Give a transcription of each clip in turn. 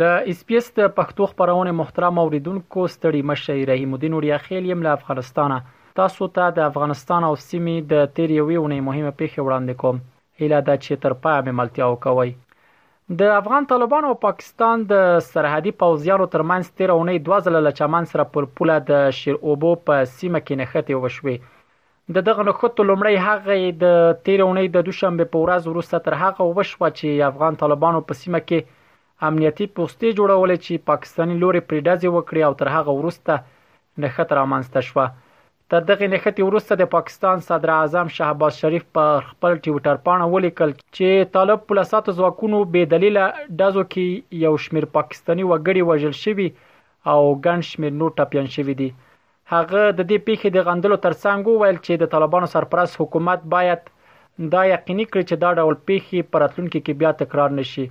د اس پي اس د پښتو خپرونې محترم اوریدونکو ستړي مشئ رحیم الدین وړیا خیل یم له افغانستانه تاسو ته د افغانستان او سیمې د تیر یوې اونۍ مهمه پیښه وړاندې کوم هیله ده چې تر پایه مې ملتیا وکوئ د افغان طالبانو او پاکستان د سرحدي پوځیانو ترمنځ تیر اونۍ دوه ځله له چمن سره پر پوله د شیر اوبو په سیمه کې نښتې وشوې د دغه نښتو لومړۍ هغه د تېرې اونۍ د دوشنبې په ورځ وروسته تر هغه وشوه چې افغان طالبانو په سیمه کې امنیتي پوستې جوړولې چې پاکستاني لورې پرې ډزې وکړې او تر هغه وروسته نښته رامنځته شوه. تر دغې نښتې وروسته د پاکستان صدراعظم شهباز شریف پر خپل ټویټرپاڼه ولیکل چې طالب پولساتو ځواکونو بې دلیله ډزو کې یو شمېر پاکستاني وګړي وژل شوي او ګڼ شمېر نور ټپیان شوي دي. هغه د دې پېښې د غندلو تر څنګ وویل چې د طالبانو سرپرست حکومت باید دا یقیني کړي چې دا ډول پېښې په راتلونکي کې بیا تکرار نه شي.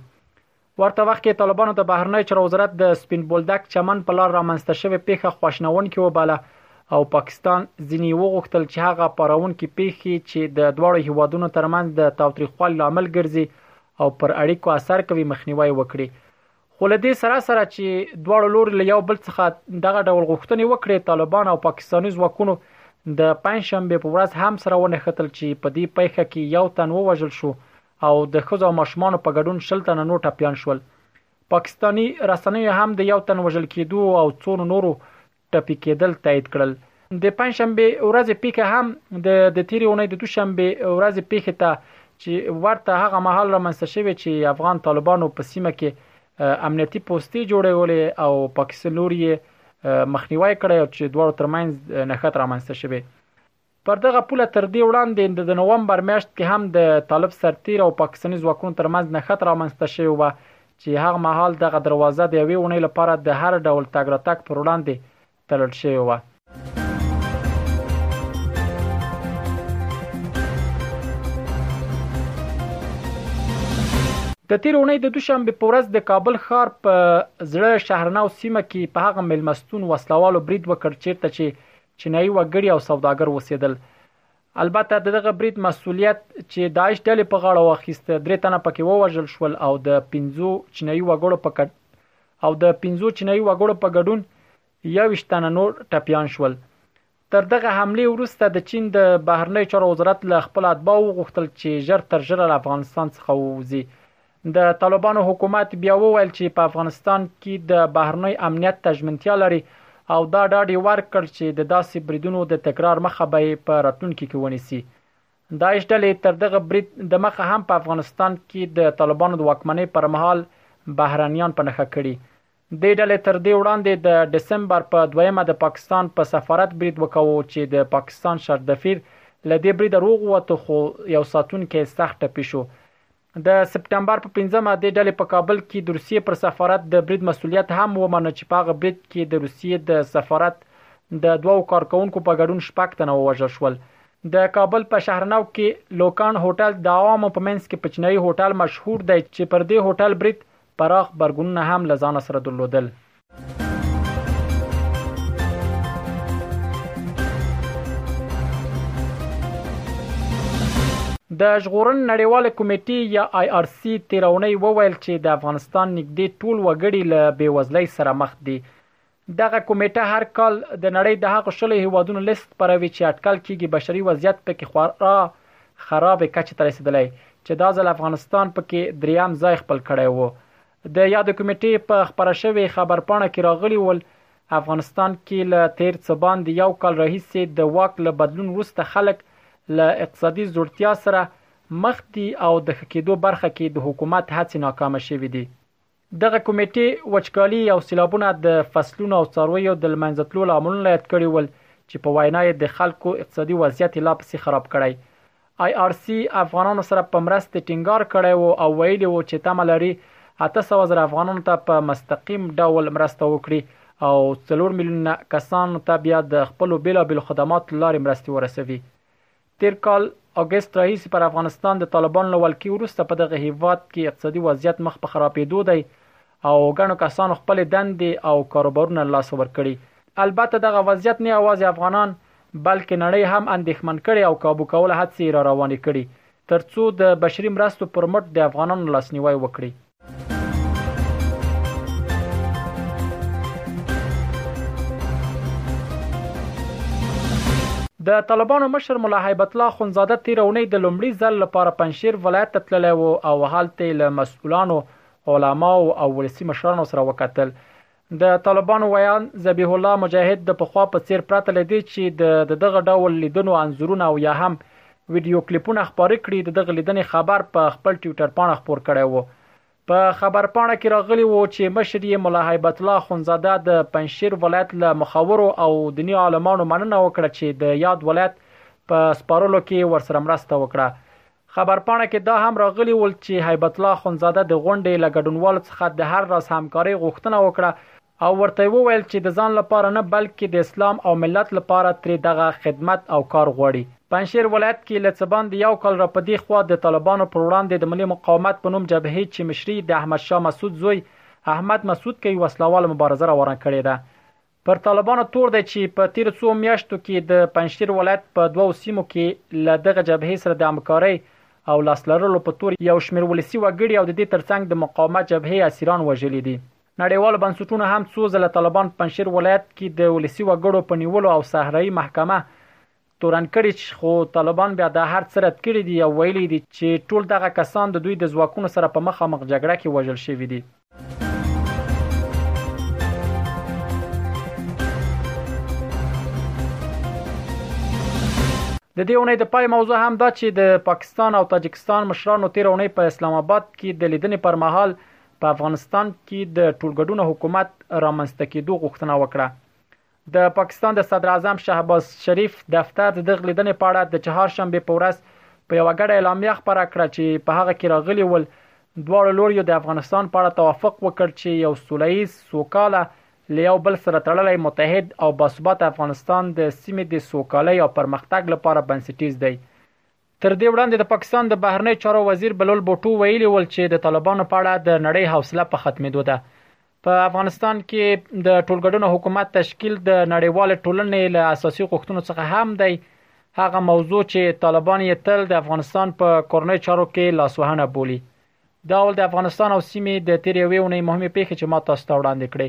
ورته وخت کې طالبانو د بهرنیو چارو وزارت د سپین بولدک چمن په لار رامنځته شوې پېښه خواشنوونکې وباله او پاکستان ځینې یې وغوښتل چې هغه پاروونکې پېښې چې د دواړو هیوادونو ترمنځ د تاوتریخوالي لامل ګرځي او پر اړیکو اثر کوي مخنیوی وکړي خو له دې سره سره چې دواړو لوري له یو بل څخه دغه ډول غوښتنې وکړې، طالبان او پاکستاني ځواکونو د پنجشنبې په ورځ هم سره ونښتل چې په دې پیښه کې یو تن ووژل شو او د ښځو او ماشومانو په ګډون شل تنه نور ټپیان شول. پاکستاني رسنیو هم د یو تن وژل کېدو او څو نورو ټپي کېدل تایید کړل. د پنجشنبې ورځې پېښه هم د د تېرې اونۍ د دوشنبې ورځې پېښې ته چې ورته هغه مهال رامنځته شوې چې افغان طالبانو په سیمه کې امنیتي پوستې جوړولې او پاکستان لوري یې مخنیوی کړی او چې دواړو ترمنځ نښت رامنځته شوې پر دغه پوله تر دې وړاندې د نومبر میاشت کې هم د طالب سرتېرو او پاکستاني ځواکونو ترمنځ نښته رامنځته شوې وه چې هغه مهال دغه دروازه د یوې اونۍ لپاره د هر ډول تګ راتګ پر وړاندې تړل شوې وه. د تېرې اونۍ د دوشنبې په ورځ د کابل ښار په زړه شهرنو سیمه کې په هغه مېلمستون وسلوالو برید وکړ چیرته چې چینايي وګړي او سوداګر اوسېدل. البته د دغه برید مسوولیت چې داعش ډلې په غاړه واخیست، درې تنه پکې ووژل شول او د پنځو چینايي وګړو په او د پنځو چینايي وګړو په ګډون یوویشت تنه نور ټپیان شول. تر دغه حملې وروسته د چین د بهرنیو چارو وزارت له خپلو اتباعو وغوښتل چې ژر تر ژره له افغانستان څخه ووځي د طالبانو حکومت بیا وویل چې په افغانستان کې د بهرنۍ امنیت ته ژمنتیا لري او دا ډاډ یې ورکړ چې د داسې بریدونو د تکرار مخه به یې په راتلونکي کې ونیسي. داعش ډلې تر دغه برید دمخه هم په افغانستان کې د طالبانو د واکمنۍ پر مهال بهرنیان په نښه کړي. دې ډلې تر دې وړاندې د ډسمبر په دویمه د پاکستان په سفارت برید وکاوه چې د پاکستان شرطدفیر له دې بریده روغ ووت خو یو ساتونکی سخت ټپي شو. د سپټمبر په پنځمه دې ډلې په کابل کې د روسیې پر سفارت د برید مسولیت هم ومنه چې په هغه برید کې د روسیې د سفارت د دوو کارکونکو په ګډون شپږ تنه ووژل شول د کابل په شهرنو کې لوکان هوټل د عوامو په منځ کې په چینایي هوټل مشهور دی چې پر دې هوټل برید پراخ غبرګونونه هم له ځانه سره درلودل. د ژغورنې نړیوالې کمېټې یا آی آر سي تېره اونۍ وویل چې د افغانستان نږدې ټول وګړي له بېوزلۍ سره مخ دي. دغه کمېټه هر کال د نړۍ د هغو شلو هېوادونو لېست خپروي چې اټکل کېږي بشري وضعیت په کې خورا خرابې کچې ته رسېدلی چې دا ځل افغانستان په کې درېیم ځای خپل کړی و. د یادې کمېټې په خپره شوې خبرپاڼه کې راغلي ول، افغانستان کې له تېر څه باندې یو کال راهیسې د واک له بدلون وروسته خلک له اقتصادي ځوړتیا سره مخ دي او د ښه کېدو برخه کې د حکومت هڅې ناکامه شوې دي. دغه کمېټې وچکالي او سېلابونه د فصلونو او څارویو د لمنځه تلو لاملونه یاد کړي ول چې په وینا یې د خلکو اقتصادي وضعیت یې لا پسې خراب کړی. آی آر سي افغانانو سره په مرستې ټینګار کړی و او ویلي و چې تمه لري اته سوه زره افغانانو ته په مستقیم ډول مرسته وکړي او څلور میلیونه کسانو ته بیا د خپلو بېلابېلو خدماتو له لارې مرستې ورسوي. تېر کال اګست راهیسې پر افغانستان د طالبانو له ولکې وروسته په دغه هېواد کې اقتصادي وضعیت مخ په خرابېدو دی او ګڼو کسانو خپلې دندې او کاروبارونه له لاسه ورکړي. البته دغه وضعیت نه یوازې افغانان بلکې نړۍ هم اندېښمن کړې او کابو کولو هڅې یې راروانې کړي ترڅو د بشري مرستو پر مټ د افغانانو لاسنیوی وکړي. د طالبانو مشر ملا هیبت الله خونزاده تیر اونۍ د لومړي ځل لپاره پنځیر ولایت ته تللی و او هلته له مسؤلانو علماو او ولسی مشرانو سره وکتل د طالبانو ویاند ذبیح الله مجاهد د پخوا په څیر پرته لدی چې د دغه ډول لیدنو انځورونه او یا هم ویډیو کلیپونه خپاره کړي د دغه لیدنې خبر په خپل ټویټر پاڼه خپور کړی وو په خبر پاڼه کې راغلی وو چې مشر یې ملا هیبت الله اخوندزاده د پنجشیر ولایت له مخورو او دیني عالمانو مننه وکړه چې د یاد ولایت په سپارلو کې ورسره مرسته وکړه خبرپاڼه کې دا هم راغلي ول چې هیبت الله اخندزاده د غونډې له ګډونوالو څخه د هر راز همکارۍ غوښتنه وکړه او ورته یې وویل چې د ځان لپاره نه بلکې د اسلام او ملت لپاره ترې دغه خدمت او کار غواړي. پنجشیر ولایت کې له څه باندې یو کال را په دې خوا د طالبانو پر وړاندې د ملي مقاومت په نوم جبهې چې مشري یې د احمدشاه مسعود زوی احمد مسعود کوي وسلهوال مبارزه روانه کړې ده. پر طالبانو تور دی چې په تېرو څو میاشتو کې د پنجشیر ولایت په دوو سیمو کې له دغه جبهې سره د همکارۍ او لاس لرلو په تور یو شمېر ولسي وګړي او د دې ترڅنګ د مقاومت جبهې اسیران وژلي دي. نړیوالو بنسټونو هم څو ځله طالبان په پنجشیر ولایت کې د ولسي وګړو په نیولو او صحرایي محکمه تورن کړي چې خو طالبان بیا دا هر څه رد کړي دي او ویلي یې دي چې ټول دغه کسان د دوی د ځواکونو سره په مخامخ جګړه کې وژل شوي دي. د دې اونۍ د پای موضوع هم دا چې د پاکستان او تاجکستان مشرانو تیر اونۍ په اسلام آباد کې د لیدنې پر مهال په افغانستان کې د ټولګډونه حکومت رامنځته کېدو غوښتنه وکړه. د پاکستان د صدراعظم شهباز شریف دفتر د دغه لیدنې په اړه د چهارشنبې په ورځ په یوه ګډه اعلامیه خبره کړه چې په هغه کې راغلي ول دواړو لوریو د افغانستان په اړه توافق وکړ چې یو سولهییز، سوکاله، له یو بل سره تړلی، متحد او باثباته افغانستان د سیمې د سوکالۍ او پرمختګ لپاره بنسټیز دی. تر دې وړاندې د پاکستان د بهرنیو چارو وزیر بلول بوټو ویلي ول چې د طالبانو په اړه د نړۍ حوصله په ختمېدو ده. په افغانستان کې د ټولګډونو حکومت تشکیل د نړیوال ټولنې له اساسي غوښتنو څخه هم دی، هغه موضوع چې طالبان یې تل د افغانستان په کورنیو چارو کې لاسوهنه بولي. دا ول د افغانستان او سیمې د تیر یوې اونۍ مهمې پیښې چې ما تاسو ته وړاندې کړې.